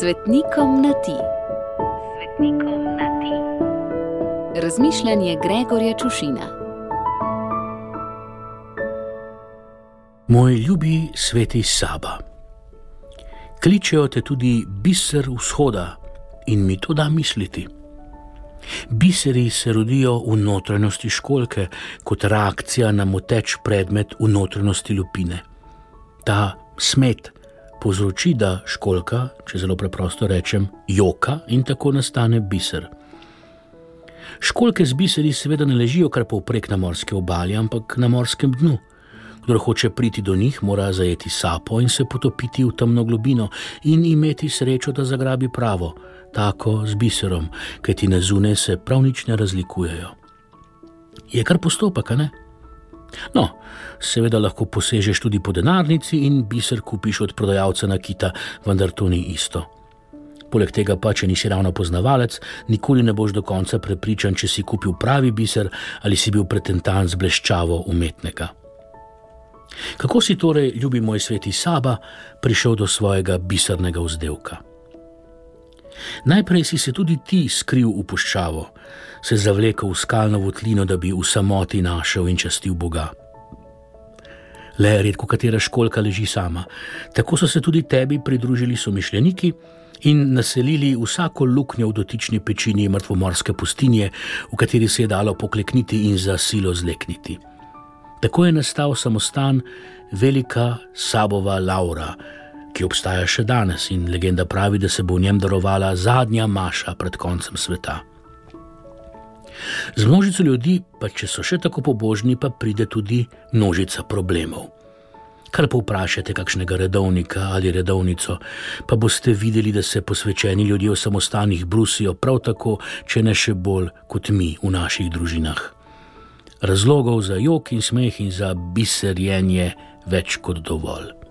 Svetnikom na ti. Svetnikom na ti. Razmišljanje Gregorja Čušina. Moj ljubi sveti Saba. Kličejo te tudi biser vzhoda in mi to da misliti. Biseri se rodijo v notranjosti školke kot reakcija na moteč predmet v notranjosti lupine. Ta smet povzroči, da školka, če zelo preprosto rečem, joka in tako nastane biser. Školke z biseri seveda ne ležijo kar povprek na morski obali, ampak na morskem dnu. Kdo hoče priti do njih, mora zajeti sapo in se potopiti v temno globino in imeti srečo, da zagrabi pravo, tako z biserom, ker ti na zune se prav nič ne razlikujejo. Je kar postopek, ne? No, seveda lahko posežeš tudi po denarnici in biser kupiš od prodajalca na kita, vendar to ni isto. Poleg tega pa, če nisi ravno poznavalec, nikoli ne boš do konca prepričan, če si kupil pravi biser ali si bil pretentan z bleščavo umetnika. Kako si torej, ljubi moj sveti Saba, prišel do svojega bisernega vzdelka? Najprej si se tudi ti skril v puščavo, se zavlekel v skalno votlino, da bi v samoti našel in častil Boga. Le redko katera školka leži sama, tako so se tudi tebi pridružili somišljeniki in naselili vsako luknjo v dotični pečini mrtvomorske pustinje, v kateri se je dalo poklekniti in za silo zlekniti. Tako je nastal samostan velika Sabova Laura, ki obstaja še danes in legenda pravi, da se bo v njem darovala zadnja maša pred koncem sveta. Z množico ljudi, pa če so še tako pobožni, pa pride tudi množica problemov. Kar pa vprašate kakšnega redovnika ali redovnico, pa boste videli, da se posvečeni ljudje v samostanih brusijo prav tako, če ne še bolj kot mi v naših družinah. Razlogov za jok in smeh in za biserjenje več kot dovolj.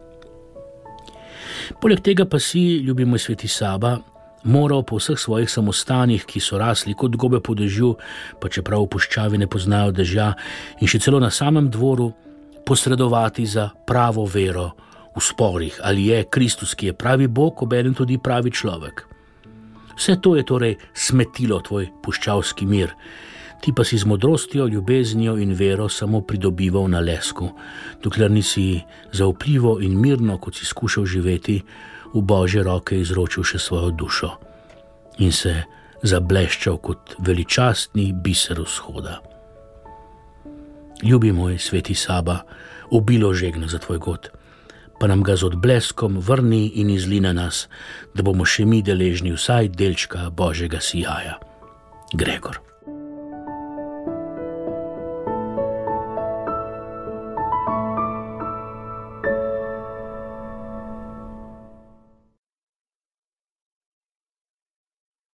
Poleg tega pa si, ljubi moj sveti Saba, moral po vseh svojih samostanih, ki so rasli kot gobe po dežju, pa čeprav v puščavi ne poznajo dežja, in še celo na samem dvoru, posredovati za pravo vero v sporih, ali je Kristus, ki je pravi Bog, obenem tudi pravi človek. Vse to je torej smetilo tvoj puščavski mir ti pa si z modrostjo, ljubeznijo in vero samo pridobival na lesku, dokler nisi zaupljivo in mirno, kot si skušal živeti, v božje roke izročil še svojo dušo in se zableščal kot veličastni biser vzhoda. Ljubi moj sveti Saba, obilo žegno za tvoj god, pa nam ga z odbleskom vrni in izli na nas, da bomo še mi deležni vsaj delčka božjega sijaja. Gregor.